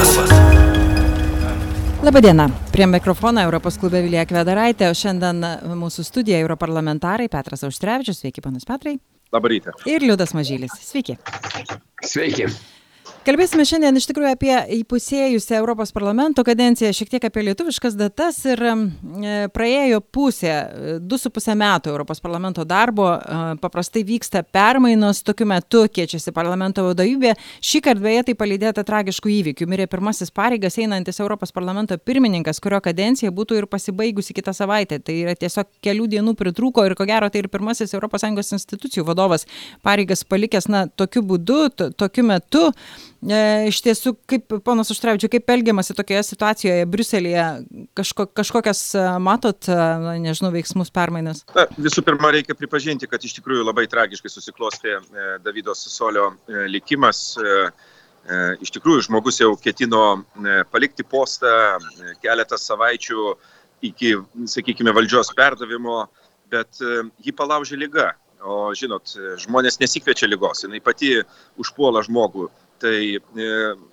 klubas. Labadiena, prie mikrofono Europos klube Vilija Kvedaraitė, o šiandien mūsų studijoje europarlamentarai Petras Auštrevičius, sveiki panas Petrai. Labą rytą. Ir Liudas Mažylis, sveiki. Sveiki. Kalbėsime šiandien iš tikrųjų apie įpusėjusią Europos parlamento kadenciją, šiek tiek apie lietuviškas datas ir e, praėjo pusė, du su pusę metų Europos parlamento darbo, e, paprastai vyksta permainos, tokiu metu keičiasi parlamento vadovybė. Šį kartą beje tai palydėta tragiškų įvykių. Mirė pirmasis pareigas einantis Europos parlamento pirmininkas, kurio kadencija būtų ir pasibaigusi kitą savaitę. Tai yra tiesiog kelių dienų pritrūko ir ko gero tai ir pirmasis ES institucijų vadovas pareigas palikęs, na, tokiu būdu, tokiu metu. E, iš tiesų, kaip ponas Užtrevičiu, kaip elgiamasi tokioje situacijoje Briuselėje, kažko, kažkokias e, matot, e, na, nežinau, veiksmus permainas? Na, visų pirma, reikia pripažinti, kad iš tikrųjų labai tragiškai susiklostė Davido Sasolio likimas. Iš tikrųjų, žmogus jau ketino palikti postą keletą savaičių iki, sakykime, valdžios perdavimo, bet jį palaužė lyga. O žinot, žmonės nesikviečia lygos, jinai pati užpuola žmogų tai e,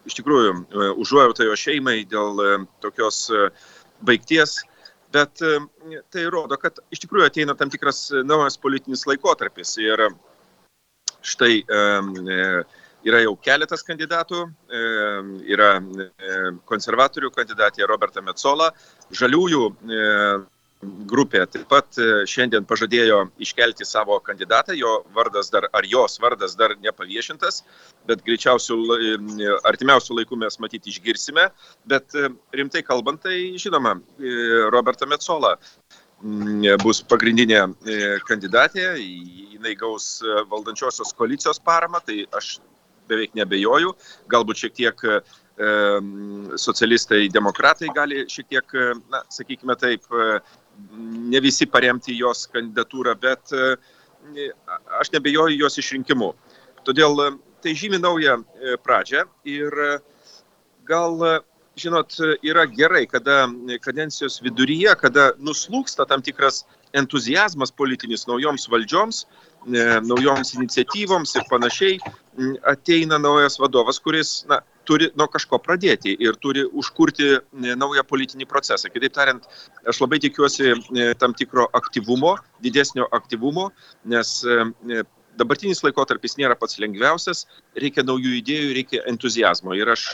iš tikrųjų e, užuojauta jo šeimai dėl e, tokios baigties, bet tai rodo, kad iš tikrųjų ateina tam tikras naujas politinis laikotarpis. Ir štai yra jau keletas kandidatų, yra konservatorių kandidatė Roberta Metzola, žaliųjų grupė taip pat e, šiandien pažadėjo iškelti savo kandidatą, jo vardas dar, ar jos vardas dar nepaviešintas, bet greičiausiai e, artimiausių laikų mes matyti išgirsime, bet e, rimtai kalbant, tai žinoma, Roberta Metzola mm, bus pagrindinė kandidatė, jinai gaus valdančiosios koalicijos paramą, tai aš beveik nebejoju, galbūt šiek tiek socialistai, demokratai gali šiek tiek, na, sakykime taip, ne visi paremti jos kandidatūrą, bet e, aš nebejoju jos išrinkimu. Todėl e, tai žymi naują e, pradžią ir gal, žinot, yra gerai, kada kadencijos viduryje, kada nuslūksta tam tikras entuzijazmas politinis naujoms valdžioms, naujoms iniciatyvoms ir panašiai, ateina naujas vadovas, kuris, na, turi nuo kažko pradėti ir turi užkurti e, naują politinį procesą. Kitaip tariant, aš labai tikiuosi e, tam tikro aktyvumo, didesnio aktyvumo, nes e, dabartinis laikotarpis nėra pats lengviausias, reikia naujų idėjų, reikia entuzijazmo ir aš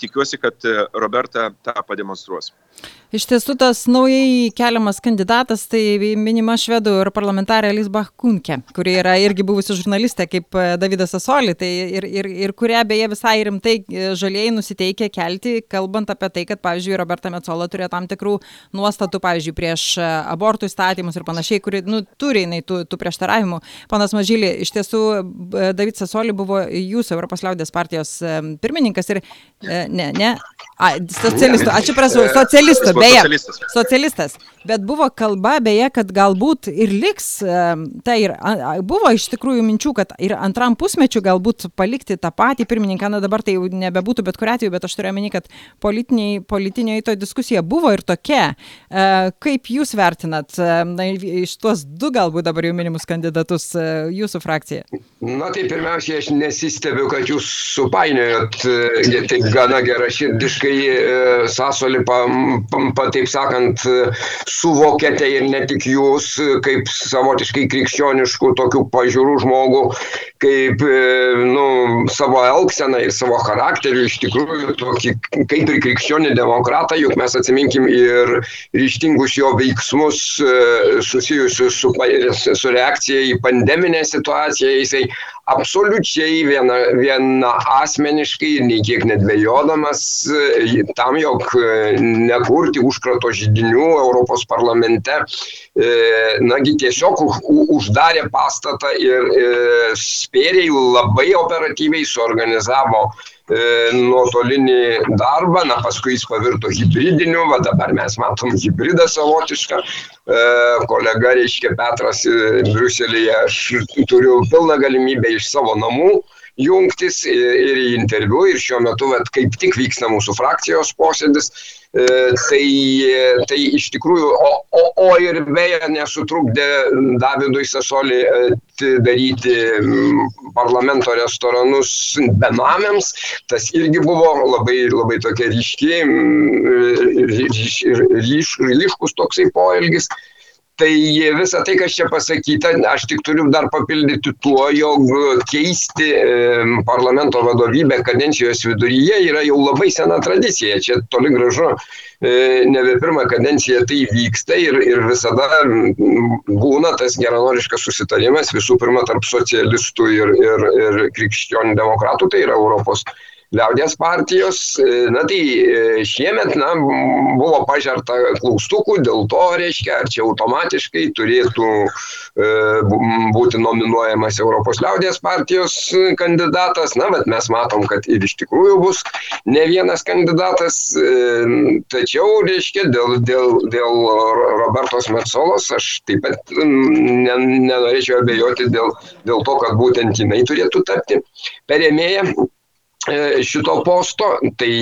tikiuosi, kad Roberta tą pademonstruos. Iš tiesų, tas naujai keliamas kandidatas, tai minima švedų ir parlamentarė Lisbach Kunke, kuri yra irgi buvusi žurnalistė kaip e, Davidas Asoli, tai ir, ir, ir kurią beje visai rimtai e, žalieji nusiteikia kelti, kalbant apie tai, kad, pavyzdžiui, Roberta Metzola turėjo tam tikrų nuostatų, pavyzdžiui, prieš e, abortų įstatymus ir panašiai, kuri, nu, turi jinai tų, tų prieštaravimų. Panas Mažylį, iš tiesų, Davidas Asoli buvo jūsų Europos liaudės partijos pirmininkas ir, ne, ne, a, socialistų, ačiū prašau, socialistų beje, socialistas. Bet buvo kalba, beje, kad galbūt ir liks, tai ir buvo iš tikrųjų minčių, kad ir antram pusmečiu galbūt palikti tą patį pirmininką, na dabar tai jau nebebūtų bet kuriu atveju, bet aš turiu omeny, kad politinėje to diskusija buvo ir tokia. E, kaip jūs vertinat na, iš tuos du galbūt dabar jau minimus kandidatus e, jūsų frakcija? Na tai pirmiausia, aš nesistebiu, kad jūs supainiojot e, taip gana geraširdiškai Sasolį pa, pa, pa, taip sakant, suvokėte ir ne tik jūs, kaip savotiškai krikščioniškų tokių pažiūrų žmogų, kaip nu, savo elgseną ir savo charakterių, iš tikrųjų, tokį, kaip ir krikščionį demokratą, juk mes atsiminkim ir ryštingus jo veiksmus susijusius su, su reakcija į pandeminę situaciją, jisai absoliučiai viena, viena asmeniškai nei kiek nedvėjodamas tam, jog nekurti užkrato žydinių Europos parlamente, e, nagi tiesiog uždarė pastatą ir e, spėriai labai operatyviai suorganizavo e, nuotolinį darbą, na paskui jis pavirto hybridiniu, va dabar mes matom hybridą savotišką, kolega, reiškia Petras Briuselėje, aš turiu pilną galimybę iš savo namų jungtis ir į interviu, ir šiuo metu, vat, kaip tik vyksta mūsų frakcijos posėdis, e, tai, tai iš tikrųjų, o, o, o ir beje nesutrukdė Davidui Sasoli daryti parlamento restoranus benamiams, tas irgi buvo labai, labai tokia ryški, ryš, ryš, ryškus toksai poelgis. Tai visą tai, kas čia pasakyta, aš tik turiu dar papildyti tuo, jog keisti parlamento vadovybę kadencijos viduryje yra jau labai sena tradicija. Čia toli gražu e, nebe pirmą kadenciją tai vyksta ir, ir visada būna tas geranoriškas susitarimas visų pirma tarp socialistų ir, ir, ir krikščionių demokratų, tai yra Europos liaudės partijos. E, na tai e, šiemet na, buvo pažerta klaustukų, dėl to reiškia, ar čia automatiškai turėtų e, būti nominuojamas Europos liaudės partijos kandidatas. Na, bet mes matom, kad ir iš tikrųjų bus ne vienas kandidatas. Tačiau, reiškia, dėl, dėl, dėl Robertos Metsolos aš taip pat ne, nenorėčiau abejoti dėl, dėl to, kad būtent jinai turėtų tapti perėmėję E, šito posto, tai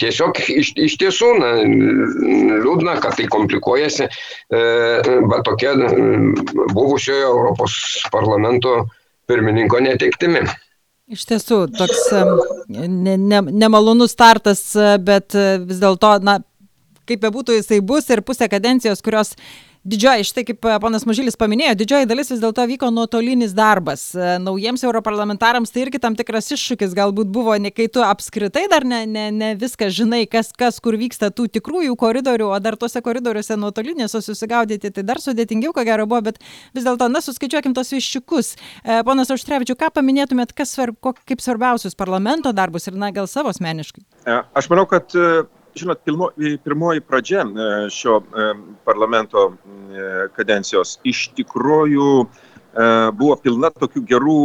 tiesiog iš, iš tiesų na, liūdna, kad tai komplikuojasi, bet tokia buvusiojo Europos parlamento pirmininko netektimi. Iš tiesų, toks ne, ne, nemalonus startas, bet vis dėlto, na, kaip bebūtų jisai bus ir pusę kadencijos, kurios didžioji, štai kaip e, ponas Mažylis paminėjo, didžioji dalis vis dėlto vyko nuotolinis darbas. E, naujiems europarlamentarams tai irgi tam tikras iššūkis galbūt buvo, ne kai tu apskritai dar ne, ne, ne viską žinai, kas, kas kur vyksta tų tikrųjų koridorių, o dar tuose koridoriuose nuotolinėse susigaudyti, tai dar sudėtingiau, ko gero buvo, bet vis dėlto, na, suskaičiuokim tos viščiukus. E, ponas Auštrevičiu, ką paminėtumėt, kas svarb, kaip svarbiausius parlamento darbus ir, na, gal savo asmeniškai? Aš manau, kad žinot, pirmo, pirmoji pradžia e, šio e, parlamento e, kadencijos iš tikrųjų buvo pilna tokių gerų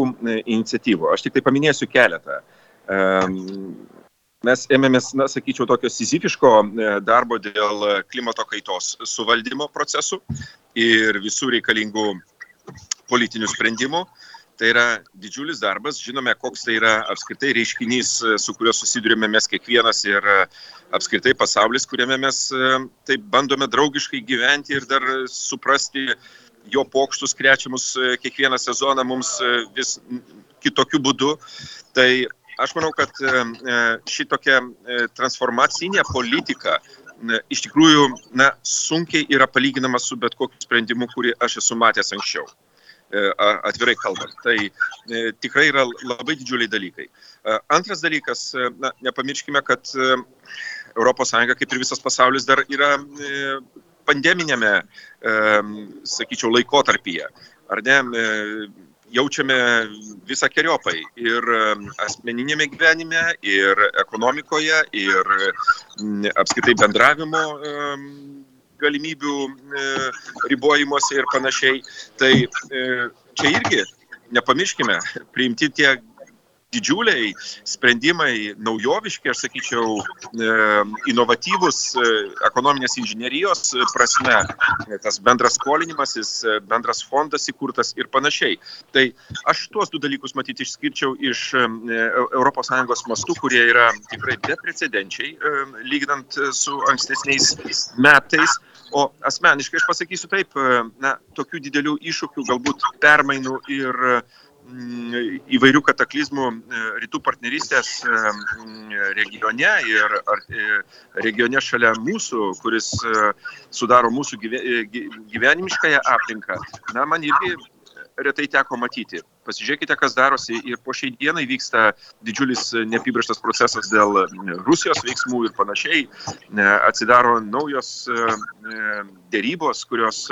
iniciatyvų. Aš tik tai paminėsiu keletą. Mes ėmėmės, na, sakyčiau, tokio sizifiško darbo dėl klimato kaitos suvaldymo procesų ir visų reikalingų politinių sprendimų. Tai yra didžiulis darbas, žinome, koks tai yra apskritai reiškinys, su kuriuo susidurime mes kiekvienas ir apskritai pasaulis, kuriame mes taip bandome draugiškai gyventi ir dar suprasti jo pokštus krečiamus kiekvieną sezoną mums vis kitokiu būdu. Tai aš manau, kad šitokia transformacinė politika iš tikrųjų na, sunkiai yra palyginama su bet kokiu sprendimu, kurį aš esu matęs anksčiau. E, atvirai kalbant. Tai e, tikrai yra labai didžiuliai dalykai. E, antras dalykas, na, nepamirškime, kad ES, kaip ir visas pasaulis, dar yra pandeminėme, sakyčiau, laikotarpyje. Ar ne? Jaučiame visą keriopai ir asmeninėme gyvenime, ir ekonomikoje, ir apskritai bendravimo galimybių e, ribojimuose ir panašiai. Tai e, čia irgi nepamirškime, priimti tie didžiuliai sprendimai, naujoviški, aš sakyčiau, e, inovatyvus e, ekonominės inžinierijos prasme, tas bendras skolinimasis, e, bendras fondas įkurtas ir panašiai. Tai aš tuos du dalykus matyti išskirčiau iš ES mastų, kurie yra tikrai beprecedenčiai, lyginant su ankstesniais metais. O asmeniškai aš pasakysiu taip, na, tokių didelių iššūkių, galbūt permainų ir uh, įvairių kataklizmų e, rytų partnerystės e, regione ir e, regione šalia mūsų, kuris sudaro mūsų gyvenimiškąją aplinką, na, man irgi retai teko matyti. Pasižiūrėkite, kas darosi ir po šiai dienai vyksta didžiulis neapibrieštas procesas dėl Rusijos veiksmų ir panašiai. Atsidaro naujos dėrybos, kurios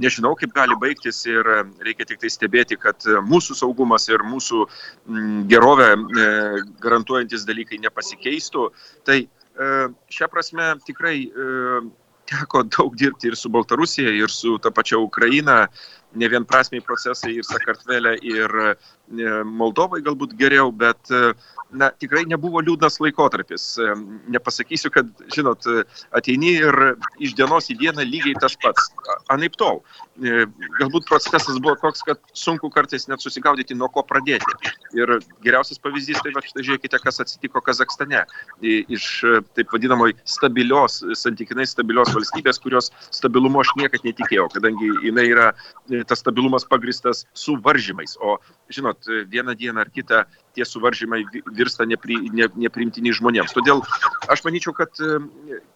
nežinau, kaip gali baigtis ir e, reikia tik tai stebėti, kad e, mūsų saugumas ir mūsų gerovę e, garantuojantis dalykai nepasikeistų. Tai šią prasme tikrai teko daug dirbti ir su Baltarusija, ir su ta pačia Ukraina, ne vienprasmiai procesai ir Sakartvelė, ir Moldovai galbūt geriau, bet na, tikrai nebuvo liūdnas laikotarpis. Nepasakysiu, kad, žinot, ateini ir iš dienos į dieną lygiai tas pats. Anaip tol. Galbūt procesas buvo toks, kad sunku kartais net susigaudyti, nuo ko pradėti. Ir geriausias pavyzdys, tai va, štai žiūrėkite, kas atsitiko Kazakstane. Iš taip vadinamoj stabilios, santykinai stabilios valstybės, kurios stabilumo aš niekad netikėjau, kadangi jinai yra, tas stabilumas pagristas su varžymais. O, žinot, vieną dieną ar kitą tie suvaržymai virsta nepri, ne, neprimtini žmonėms. Todėl aš manyčiau, kad e,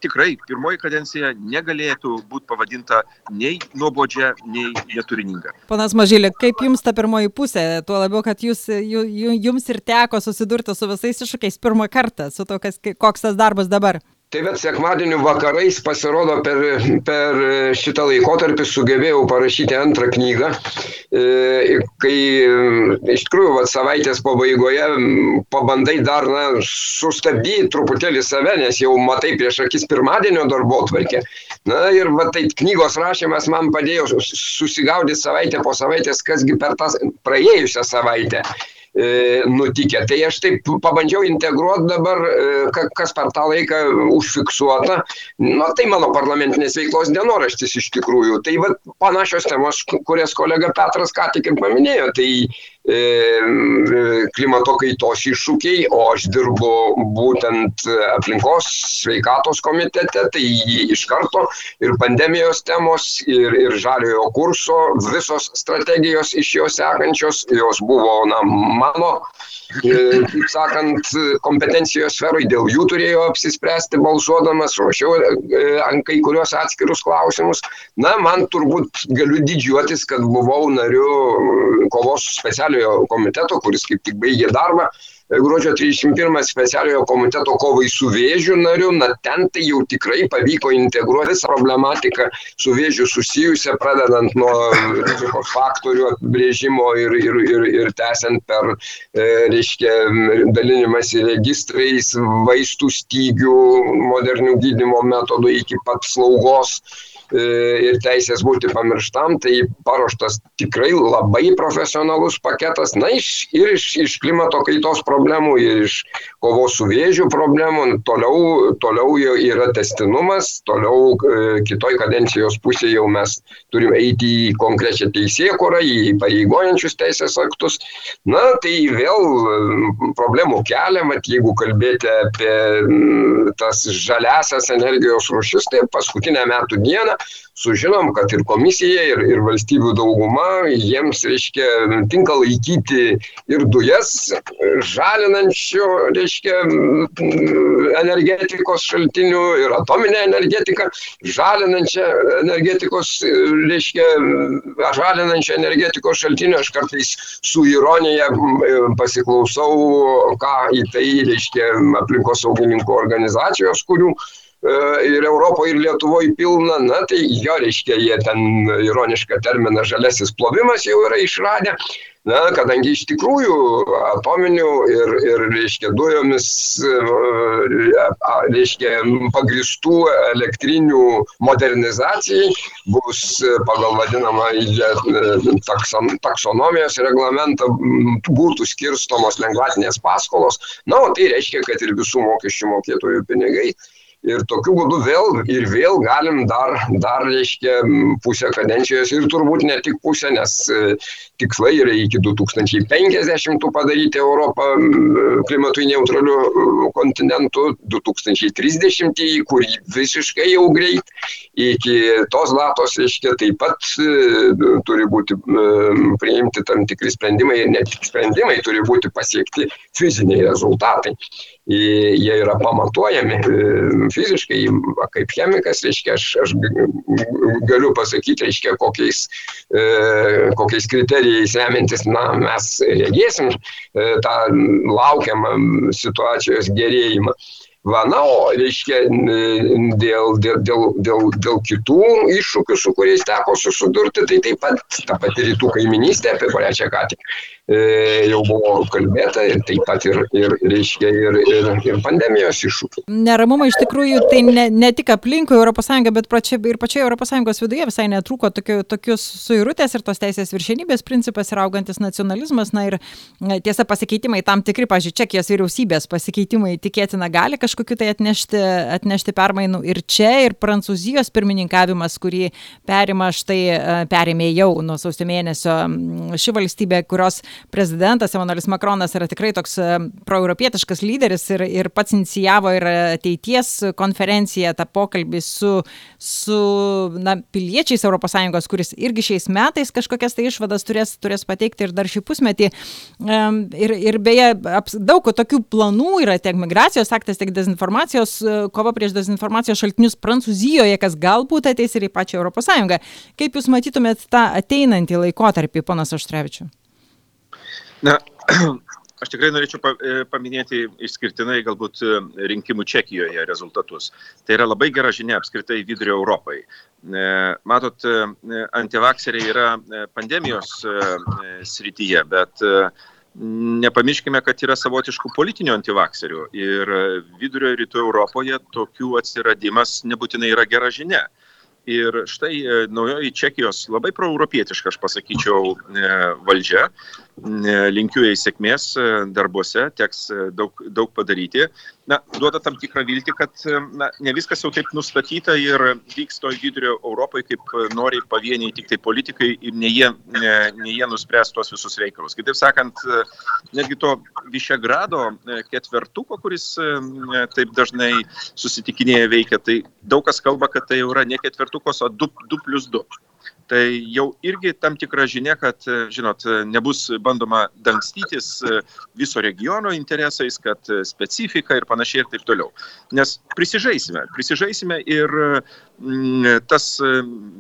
tikrai pirmoji kadencija negalėtų būti pavadinta nei nuobodžia, nei neturininga. Panas Mažylė, kaip jums ta pirmoji pusė, tuo labiau, kad jūs, jums ir teko susidurti su visais iššūkiais pirmą kartą, su to, kas, koks tas darbas dabar? Tai bet sekmadienio vakarais pasirodo per, per šitą laikotarpį sugebėjau parašyti antrą knygą, e, kai iš tikrųjų vat, savaitės pabaigoje pabandai dar na, sustabdyti truputėlį save, nes jau matai prieš akis pirmadienio darbo tvarkę. Na ir va, tai knygos rašymas man padėjo susigaudyti savaitę po savaitės, kasgi per tą praėjusią savaitę E, nutikę. Tai aš taip pabandžiau integruoti dabar, e, kas per tą laiką užfiksuota. Na, tai mano parlamentinės veiklos dienoraštis iš tikrųjų. Tai va, panašios temos, kurias kolega Petras ką tik ir paminėjo. Tai E, klimato kaitos iššūkiai, o aš dirbu būtent aplinkos sveikatos komitete, tai iš karto ir pandemijos temos, ir, ir žaliojo kurso, visos strategijos iš jo sekančios, jos buvo na, mano E, kaip sakant, kompetencijos sferai, dėl jų turėjo apsispręsti balsuodamas, ruošiau e, ant kai kurios atskirus klausimus. Na, man turbūt galiu didžiuotis, kad buvau nariu kovos specialiojo komiteto, kuris kaip tik baigė darbą gruodžio 31 specialiojo komiteto kovai su vėžiu nariu, na ten tai jau tikrai pavyko integruoti visą problematiką su vėžiu susijusią, pradedant nuo rizikos faktorių apibrėžimo ir, ir, ir, ir tęsiant per, e, reiškia, dalinimąsi registrais, vaistų stygių, modernių gydimo metodų iki pat slaugos. E, ir teisės būti pamirštam, tai paruoštas tikrai labai profesionalus paketas, na, iš, ir iš, iš klimato kaitos problemų, ir iš kovos su vėžiu problemų, toliau, toliau yra testinumas, toliau e, kitoj kadencijos pusėje jau mes turime eiti į konkrečią teisėkurą, į pareigojančius teisės aktus. Na, tai vėl problemų kelia, mat jeigu kalbėti apie tas žaliasias energijos rušis, tai paskutinę metų dieną sužinom, kad ir komisija, ir, ir valstybių dauguma jiems, reiškia, tinka laikyti ir dujas žalinančių, reiškia, energetikos šaltinių, ir atominę energetiką žalinančią energetikos, reiškia, žalinančią energetikos šaltinių. Aš kartais su ironija pasiklausau, ką į tai, reiškia, aplinkos saugininkų organizacijos, kurių ir Europoje, ir Lietuvoje pilna, na tai jo reiškia, jie ten ironišką terminą žalesis plovimas jau yra išradę. Na, kadangi iš tikrųjų atominių ir, ir reiškia, dujomis, e, reiškia, pagristų elektrinių modernizacijai bus pagal vadinamą e, takson, taksonomijos reglamentą būtų skirstomos lengvatinės paskolos. Na, o tai reiškia, kad ir visų mokesčių mokėtojų pinigai ir tokiu būdu vėl ir vėl galim dar, dar reiškia, pusę kadencijos ir turbūt ne tik pusę, nes e, tikslai yra iki 2050 padaryti Europą klimatui neutraliu e, kontinentu, 2030, kurį visiškai jau greit, iki tos datos, reiškia, taip pat e, turi būti priimti tam tikri sprendimai ir ne tik sprendimai, turi būti pasiekti fiziniai rezultatai jie yra pamatuojami e, fiziškai, kaip chemikas, reiškia, aš, aš galiu pasakyti, reiškia, kokiais, e, kokiais kriterijais remiantis, na, mes regėsim e, tą laukiamą situacijos gerėjimą. Va, na, o, reiškia, dėl, dėl, dėl, dėl, dėl kitų iššūkių, su kuriais teko susidurti, tai taip pat ta pati rytų kaiminystė, apie kurią čia ką tik jau buvo kalbėta taip pat ir, ir, reiškia, ir, ir, ir pandemijos iššūkiai. Neramumai iš tikrųjų tai ne, ne tik aplinkui ES, bet pačia, ir pačioje ES viduje visai netrūko tokių, tokius suirutės ir tos teisės viršenybės principas ir augantis nacionalizmas. Na ir tiesa pasikeitimai tam tikri, pažiūrėjau, Čekijos vyriausybės pasikeitimai tikėtina gali kažkokiu tai atnešti, atnešti permainų ir čia, ir Prancūzijos pirmininkavimas, kurį perima štai, perėmė jau nuo sausio mėnesio ši valstybė, kurios prezidentas Emanuelis Makronas yra tikrai toks proeuropietiškas lyderis ir, ir pats inicijavo ir ateities konferenciją, tą pokalbį su, su na, piliečiais ES, kuris irgi šiais metais kažkokias tai išvadas turės, turės pateikti ir dar šį pusmetį. Ir, ir beje, daug tokių planų yra tiek migracijos aktas, tiek dezinformacijos, kova prieš dezinformacijos šaltinius Prancūzijoje, kas galbūt ateis ir į pačią ES. Kaip Jūs matytumėt tą ateinantį laikotarpį, ponas Aštrevičiu? Na, Aš tikrai norėčiau e, paminėti išskirtinai galbūt e, rinkimų Čekijoje rezultatus. Tai yra labai gera žinia apskritai vidurio Europai. E, matot, antivakseriai yra pandemijos srityje, bet nepamirškime, kad yra savotiškų politinių antivakserių. Ir vidurio rytų Europoje tokių atsiradimas nebūtinai yra gera žinia. Ir štai naujoji Čekijos labai proeuropietiška, aš pasakyčiau, valdžia linkiu jai sėkmės e, darbuose, teks e, daug, daug padaryti. Na, duoda tam tikrą viltį, kad e, na, ne viskas jau taip nustatyta ir vyks toj vidurio Europai, kaip nori pavieniai tik tai politikai ir ne jie, ne, ne jie nuspręs tuos visus reikalus. Kitaip sakant, netgi to Višegrado ketvertuko, kuris taip dažnai susitikinėja veikia, tai daug kas kalba, kad tai jau yra ne ketvertukos, o 2 plus 2 tai jau irgi tam tikra žinia, kad, e, žinot, e, nebus bandoma dangstytis e, viso regiono interesais, kad specifika ir panašiai ir taip toliau. Nes prisižaisime, prisižaisime ir tas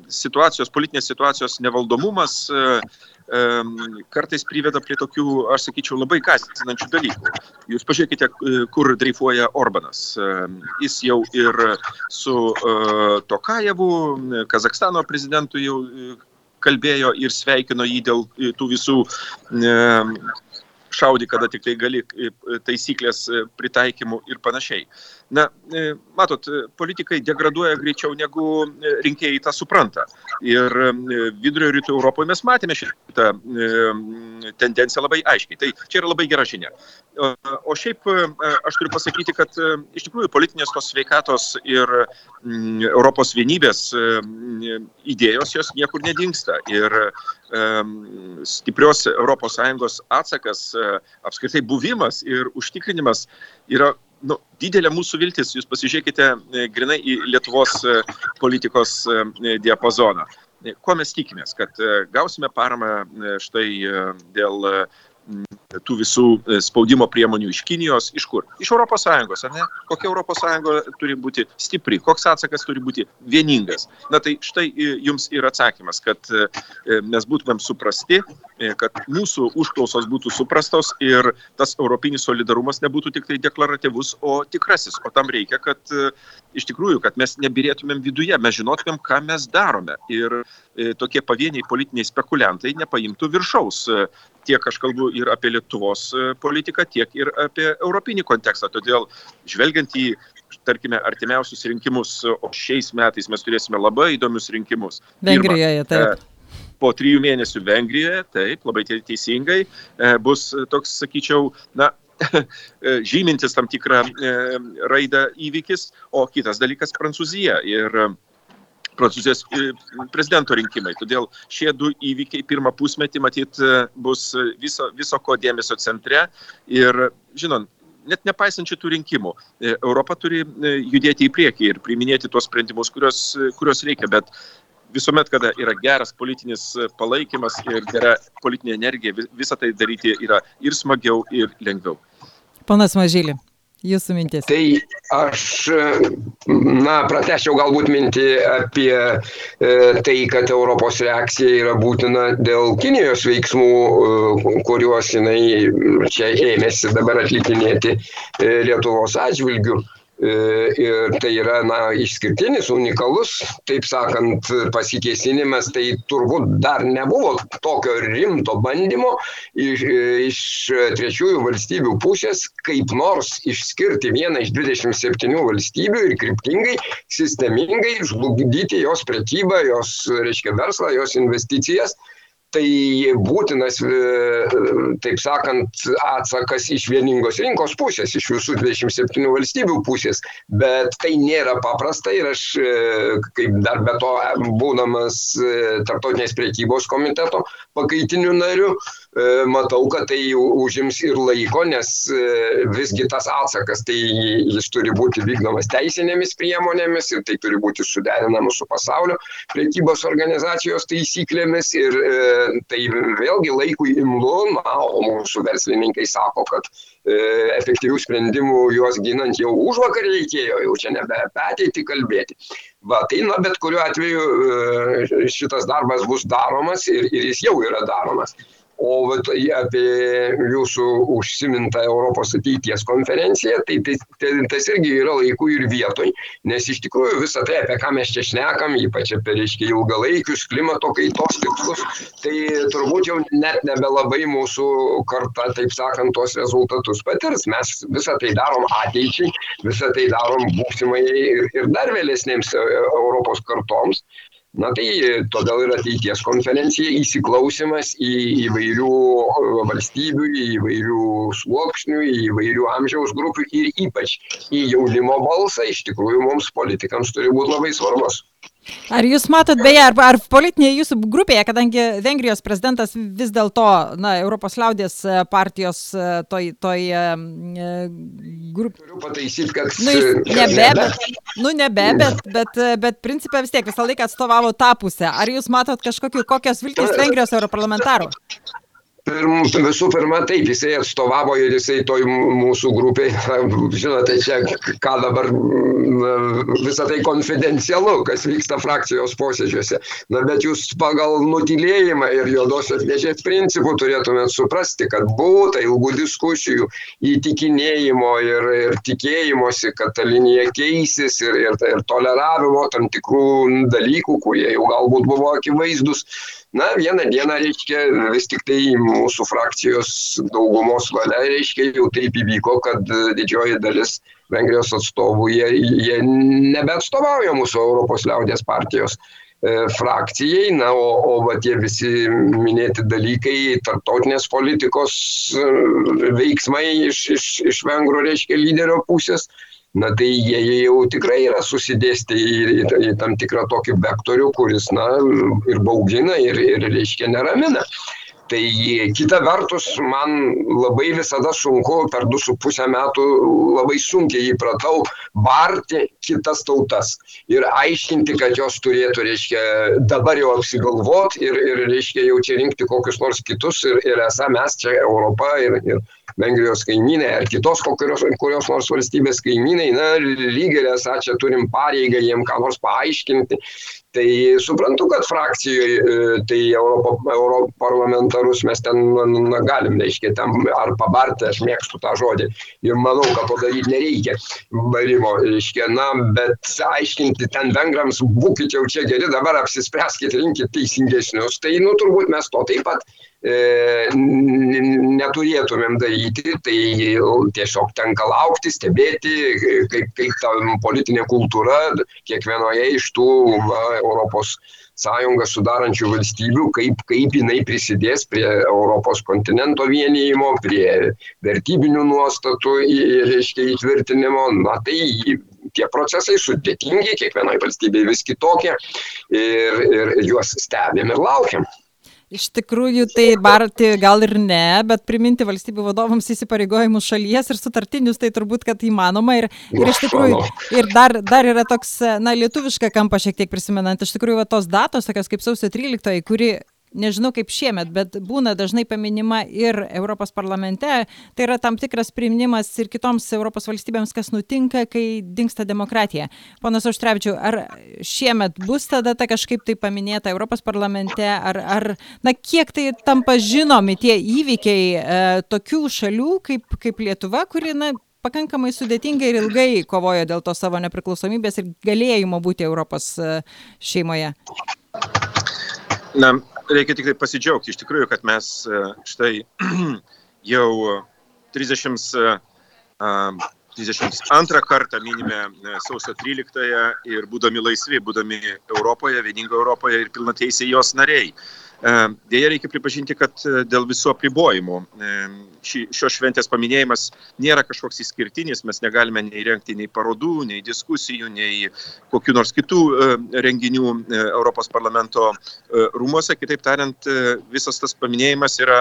situacijos, politinės situacijos nevaldomumas kartais priveda prie tokių, aš sakyčiau, labai kastinančių dalykų. Jūs pažiūrėkite, kur dreifuoja Orbanas. Jis jau ir su Tokajevu, Kazakstano prezidentu jau kalbėjo ir sveikino jį dėl tų visų šaudi, kada tik tai gali taisyklės pritaikymų ir panašiai. Na, e, matot, politikai degraduoja greičiau negu e, rinkėjai tą supranta. Ir e, vidurio rytų Europoje mes matėme šitą tendenciją labai aiškiai. Tai čia yra labai gera žinia. O šiaip aš turiu pasakyti, kad iš tikrųjų politinės tos sveikatos ir Europos vienybės idėjos jos niekur nedingsta. Ir stiprios ES atsakas, apskritai buvimas ir užtikrinimas yra nu, didelė mūsų viltis, jūs pasižiūrėkite e, grinai į Lietuvos e, politikos e, diapazoną. Ko mes tikimės, kad gausime paramą štai dėl tų visų e, spaudimo priemonių iš Kinijos, iš kur? Iš ES, ar ne? Kokia ES turi būti stipri, koks atsakas turi būti vieningas. Na tai štai e, jums ir atsakymas, kad e, mes būtumėm suprasti, kad mūsų užklausos būtų suprastos ir tas europinis solidarumas nebūtų tik tai deklaratyvus, o tikrasis. O tam reikia, kad iš tikrųjų, kad mes nebirėtumėm viduje, mes žinotumėm, ką mes darome. Ir tokie pavieniai politiniai spekuliantai nepaimtų viršaus tiek aš kalbu ir apie Lietuvos e, politiką, tiek ir apie europinį kontekstą. Todėl žvelgiant į, tarkime, artimiausius rinkimus, o šiais metais mes turėsime labai įdomius rinkimus. Vengrijoje, taip. E, po trijų mėnesių Vengrijoje, taip, labai teisingai, e, bus toks, sakyčiau, na, žymintis tam tikrą raidą įvykis, o kitas dalykas Prancūzija. Ir Prancūzijos e, prezidento rinkimai. Todėl šie du įvykiai pirmą pusmetį matyt e, bus viso, viso ko dėmesio centre. Ir, žinot, net nepaisant šitų rinkimų, e, Europa turi judėti į priekį ir priiminėti tuos sprendimus, kurios, kurios reikia. Bet visuomet, kada yra geras politinis palaikymas ir gera politinė energija, visą tai daryti yra ir smagiau, ir lengviau. Panas Mažylį. Jūsų mintis. Tai aš, na, pratešiau galbūt mintį apie e, tai, kad Europos reakcija yra būtina dėl Kinijos veiksmų, e, kuriuos jinai čia ėmėsi dabar atlikinėti e, Lietuvos atžvilgių. Ir tai yra na, išskirtinis, unikalus, taip sakant, pasikėsinimas, tai turbūt dar nebuvo tokio rimto bandymo iš, iš trečiųjų valstybių pusės kaip nors išskirti vieną iš 27 valstybių ir kryptingai, sistemingai žlugdyti jos prekybą, jos, reiškia, verslą, jos investicijas tai būtinas, e, taip sakant, atsakas iš vieningos rinkos pusės, iš visų 27 valstybių pusės, bet tai nėra paprasta ir aš, e, kaip dar be to būdamas e, Tartotinės priekybos komiteto pakaitiniu nariu, matau, kad tai užims ir laiko, nes visgi tas atsakas, tai jis turi būti vykdomas teisinėmis priemonėmis ir tai turi būti suderinama su pasaulio priekybos organizacijos taisyklėmis ir tai vėlgi laikui imlu, na, o mūsų verslininkai sako, kad e, efektyvių sprendimų juos ginant jau už vakar reikėjo, jau čia nebe apie ateitį kalbėti. Va, tai, na, bet kuriuo atveju e, šitas darbas bus daromas ir, ir jis jau yra daromas. O vat, apie jūsų užsimintą Europos ateities konferenciją, tai, tai, tai tas irgi yra laikų ir vietoj, nes iš tikrųjų visą tai, apie ką mes čia šnekam, ypač apie, reiškia, ilgalaikius klimato kaitos tikslus, tai turbūt jau net nebelabai mūsų karta, taip sakant, tos rezultatus patirs. Mes visą tai darom ateičiai, visą tai darom būsimai ir, ir dar vėlesnėms e, Europos kartoms. Na tai todėl ir ateities konferencija įsiklausimas į įvairių valstybių, į įvairių sluoksnių, į įvairių amžiaus grupių ir ypač į jaunimo balsą iš tikrųjų mums politikams turi būti labai svarbus. Ar jūs matot, beje, ar, ar politinėje jūsų grupėje, kadangi Vengrijos prezidentas vis dėlto, na, Europos liaudės e, partijos e, toj, toj e, grupėje. Turiu pataisyti, kad... Nu, nebe, bet, nu, nebe, bet, bet, bet principė vis tiek visą laiką atstovavo tą pusę. Ar jūs matot kažkokiu, kokios viltys Vengrijos europarlamentarų? Pirm, visų pirma, taip, jisai atstovavo ir jisai toj mūsų grupiai, žinote, čia ką dabar visą tai konfidencialu, kas vyksta frakcijos posėdžiuose. Na, bet jūs pagal nutilėjimą ir juodosios dėžės principų turėtumėt suprasti, kad būtų ilgų diskusijų, įtikinėjimo ir, ir tikėjimosi, kad ta linija keisis ir, ir, ir toleravimo tam tikrų dalykų, kurie jau galbūt buvo akivaizdus na vieną dieną reiškia vis tiktai mūsų frakcijos daugumos valia reiškia jau taip įvyko kad didžioji dalis vengrijos atstovų jie jie nebeatstovauja mūsų europos liaudies partijos e, frakcijai, na, o, o va tie visi minėti dalykai, tarptautinės politikos e, veiksmai iš, iš, iš vengrų, reiškia, lyderio pusės, na tai jie jau tikrai yra susidėstę į, į, į tam tikrą tokį vektorių, kuris, na, ir baugina, ir, ir reiškia, neramina. Tai kita vertus, man labai visada sunku, per du su pusę metų labai sunkiai įpratau barti kitas tautas ir aiškinti, kad jos turėtų, reiškia, dabar jau apsigalvot ir, ir reiškia, jau čia rinkti kokius nors kitus ir, ir esą mes čia Europa ir, ir Vengrijos kaimynai ar kitos kokios, kurios nors valstybės kaimynai, na, lygiai esą čia turim pareigą jiem ką nors paaiškinti. Tai suprantu, kad frakcijoje tai Europarlamentarus mes ten na, galim, reiškia, ten ar pabarti, aš mėgstu tą žodį ir manau, kad to daryti nereikia barimo, reiškia, na, bet aiškinti ten vengrams, būkite jau čia geri, dabar apsispręskite, rinkite teisingesnius, tai, nu, turbūt mes to taip pat neturėtumėm daryti, tai tiesiog tenka laukti, stebėti, kaip, kaip ta politinė kultūra kiekvienoje iš tų va, Europos sąjungą sudarančių valstybių, kaip, kaip jinai prisidės prie Europos kontinento vienijimo, prie vertybinių nuostatų reiškia, įtvirtinimo. Na tai tie procesai sudėtingi, kiekvienoje valstybėje vis kitokie ir, ir juos stebėm ir laukiam. Iš tikrųjų, tai barti gal ir ne, bet priminti valstybių vadovams įsipareigojimus šalies ir sutartinius, tai turbūt, kad įmanoma. Ir, ir iš tikrųjų, ir dar, dar yra toks, na, lietuvišką kampą šiek tiek prisimenant, iš tikrųjų, va, tos datos, tokios kaip sausio 13, kuri nežinau kaip šiemet, bet būna dažnai paminima ir Europos parlamente. Tai yra tam tikras priminimas ir kitoms Europos valstybėms, kas nutinka, kai dinksta demokratija. Ponas Auštrevičiu, ar šiemet bus ta data kažkaip tai paminėta Europos parlamente, ar, ar na, kiek tai tampa žinomi tie įvykiai e, tokių šalių kaip, kaip Lietuva, kuri, na, pakankamai sudėtingai ir ilgai kovojo dėl to savo nepriklausomybės ir galėjimo būti Europos šeimoje? Na, reikia tik tai pasidžiaugti iš tikrųjų, kad mes štai jau 30 32 kartą minime e, sausio 13-ąją ir būdami laisvi, būdami Europoje, vieningo Europoje ir pilnateisiai jos nariai. E, Dėja, reikia pripažinti, kad e, dėl visų apribojimų ši, šios šventės paminėjimas nėra kažkoks išskirtinis, mes negalime nei rengti nei parodų, nei diskusijų, nei kokiu nors kitų renginių Europos parlamento rūmose. Kitaip tariant, visas tas paminėjimas yra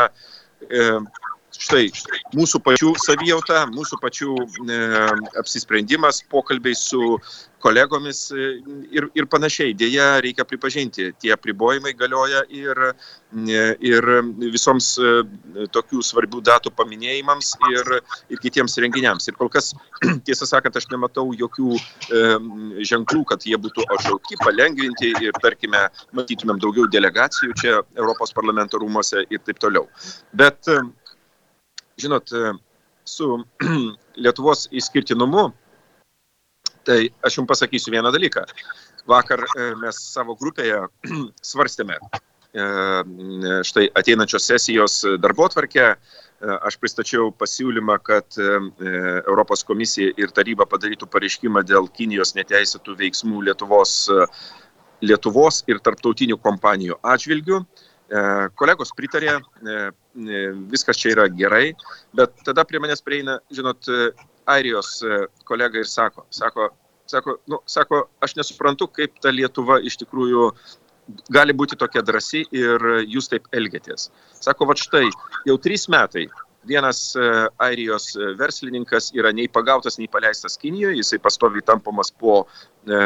štai mūsų pačių savijauta, mūsų pačių e, apsisprendimas, pokalbiai su kolegomis e, ir, ir panašiai. Deja, reikia pripažinti, tie apribojimai galioja ir, e, ir visoms e, tokių svarbių datų paminėjimams ir, ir kitiems renginiams. Ir kol kas, tiesą sakant, aš nematau jokių e, ženklų, kad jie būtų atšaukti, palengvinti ir, tarkime, matytumėm daugiau delegacijų čia Europos parlamento rūmose ir taip toliau. Bet žinot, e, su Lietuvos išskirtinumu, tai aš jums pasakysiu vieną dalyką. Vakar e, mes savo grupėje svarstėme e, štai ateinančios sesijos darbo tvarkę. Aš pristačiau pasiūlymą, kad Europos komisija ir taryba padarytų pareiškimą dėl Kinijos neteisėtų veiksmų Lietuvos, Lietuvos ir tarptautinių kompanijų atžvilgių. Kolegos pritarė, viskas čia yra gerai, bet tada prie manęs prieina, žinot, Airijos kolega ir sako, sako, sako, nu, sako, aš nesuprantu, kaip ta Lietuva iš tikrųjų gali būti tokia drasi ir jūs taip elgėtės. Sako, va štai, jau trys metai vienas airijos verslininkas yra nei pagautas, nei paleistas Kinijoje, jisai pastoviai tampomas po e,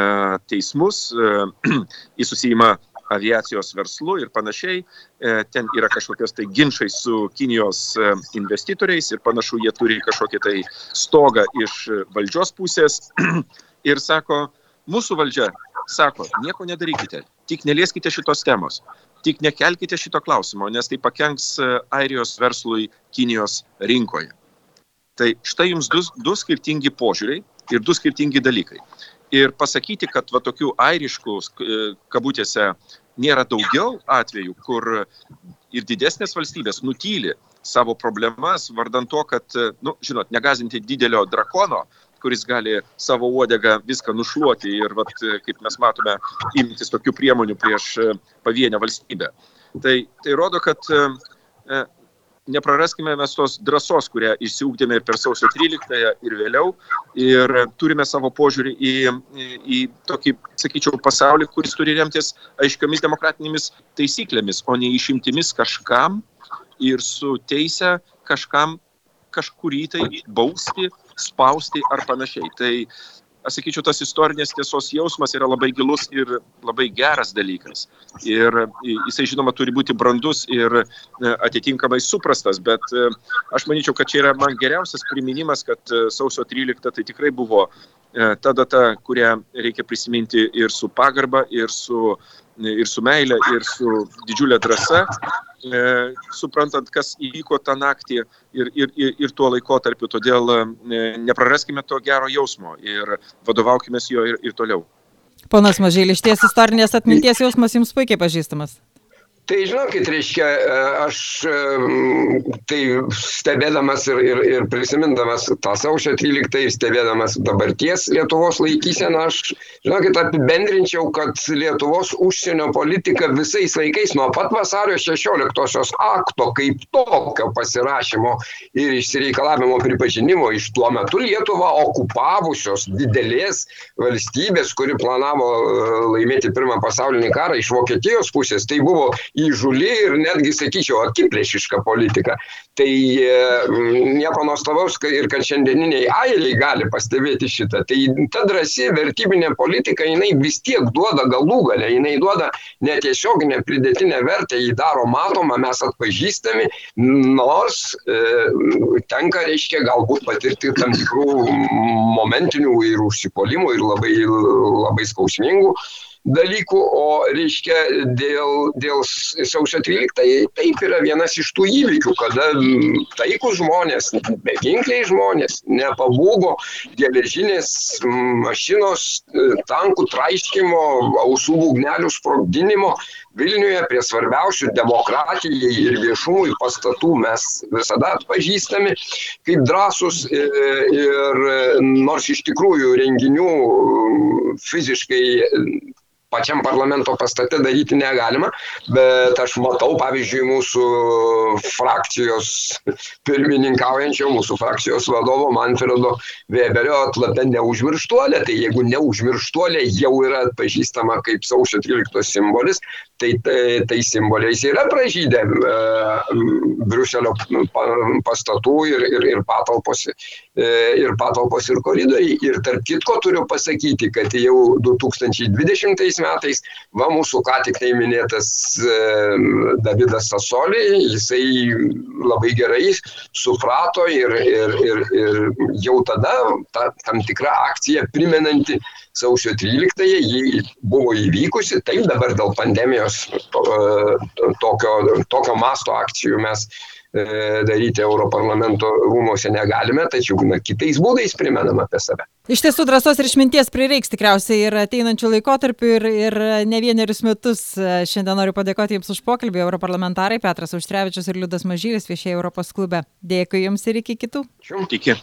teismus, e, jis susijima aviacijos verslu ir panašiai. E, ten yra kažkokios tai ginčiai su Kinijos e, investitoriais ir panašu, jie turi kažkokį tai stogą iš valdžios pusės. Ir sako, mūsų valdžia sako, nieko nedarykite, tik nelieskite šitos temos, tik nekelkite šito klausimo, nes tai pakenks e, Airijos verslui Kinijos rinkoje. Tai štai jums du, du skirtingi požiūriai ir du skirtingi dalykai ir pasakyti, kad va tokių airiškų, e, kabutėse, nėra daugiau atvejų, kur ir didesnės valstybės nutyli savo problemas, vardant to, kad, e, nu, žinot, negazinti didelio drakono, kuris gali savo uodegą viską nušluoti ir, vat, e, kaip mes matome, imtis tokių priemonių prieš pavienę valstybę. Tai, tai rodo, kad nepraraskime mes tos drąsos, kurią išsiugdėme ir per sausio 13 ir vėliau. Ir turime savo požiūrį į, į, į tokį, sakyčiau, pasaulį, kuris turi remtis aiškiomis demokratinėmis taisyklėmis, o ne išimtimis kažkam ir su teise kažkam kažkurį tai bausti, spausti ar panašiai. Tai aš sakyčiau, tas istorinės tiesos jausmas yra labai gilus ir labai geras dalykas. Ir jisai, žinoma, turi būti brandus ir e, atitinkamai suprastas, bet e, aš manyčiau, kad čia yra man geriausias priminimas, kad e, sausio 13 tai tikrai buvo ta data, kurią reikia prisiminti ir su pagarba, ir su, ir su meile, ir su didžiulė drąsa, e, suprantant, kas įvyko tą naktį ir, ir, ir, ir tuo laikotarpiu. Todėl e, nepraraskime to gero jausmo ir vadovaukime jo ir, ir toliau. Ponas Mažėlis, ties istorinės atminties jausmas jums puikiai pažįstamas. Tai žinokit, reiškia, e, aš e, tai stebėdamas ir, ir, ir prisimindamas tą sausio 13 ir stebėdamas dabarties Lietuvos laikyseną, aš, žinokit, apibendrinčiau, kad Lietuvos užsienio politika visais laikais nuo pat vasario 16-osios akto kaip tokio pasirašymo ir išsireikalavimo pripažinimo iš tuo metu Lietuvą okupavusios didelės valstybės, kuri planavo e, laimėti pirmą pasaulinį karą iš Vokietijos pusės, tai buvo įžuli ir netgi, sakyčiau, akiplėšiška politika. Tai e, nieko nuostabaus ir kad šiandieniniai airiai gali pastebėti šitą. Tai ta drąsi vertybinė politika, jinai vis tiek duoda galų galę, jinai duoda netiesioginę pridėtinę vertę, jį daro matomą, mes atpažįstami, nors e, tenka, reiškia, galbūt patirti tam tikrų momentinių ir užsipolimų ir labai, labai skausmingų dalykų, o reiškia dėl, dėl sausio 13 taip yra vienas iš tų įvykių, kada taikus žmonės, beginkliai žmonės, nepabūgo geležinės mašinos, tankų traiškimo, ausų būgnelių sprogdinimo. Vilniuje prie svarbiausių demokratijai ir viešumui pastatų mes visada atpažįstami kaip drąsus ir, ir nors iš tikrųjų renginių fiziškai pačiam parlamento pastate daryti negalima, bet aš matau, pavyzdžiui, mūsų frakcijos pirmininkaujančio, mūsų frakcijos vadovo Manfredo Weberio atlapę neužmirštuolę. Tai jeigu neužmirštuolė jau yra atpažįstama kaip sausio 13 simbolis, tai tai, tai simboliais yra pražydę e, Briuselio pastatų ir, ir, ir patalpos. E, ir patalpos ir koridoriai. Ir tarp kitko turiu pasakyti, kad jau 2020 metais, va mūsų ką tik tai minėtas e, Davidas Sasoli, jisai labai gerai suprato ir, ir, ir, ir jau tada ta, tam tikra akcija primenanti sausio 13-ąją, ji buvo įvykusi, taip dabar dėl pandemijos to, tokio, tokio masto akcijų mes E, daryti Europarlamento rūmose negalime, tačiau na, kitais būdais primenam apie save. Iš tiesų, drąsos ir išminties prireiks tikriausiai ir ateinančių laikotarpių ir, ir ne vienerius metus. Šiandien noriu padėkoti Jums už pokalbį, europarlamentarai Petras Auštrevičius ir Liudas Mažylis viešieji Europos klube. Dėkui Jums ir iki kitų. Iki.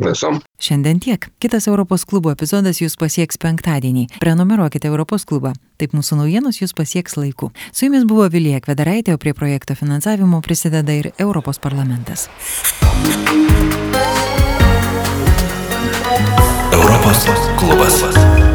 Visom. Šiandien tiek. Kitas Europos klubo epizodas Jūs pasieks penktadienį. Prenumeruokite Europos klubą. Taip mūsų naujienos Jūs pasieks laiku. Su Jumis buvo Vilija Kvedaraitė, o prie projekto finansavimo prisideda ir Europos parlamentas. Europos klubas.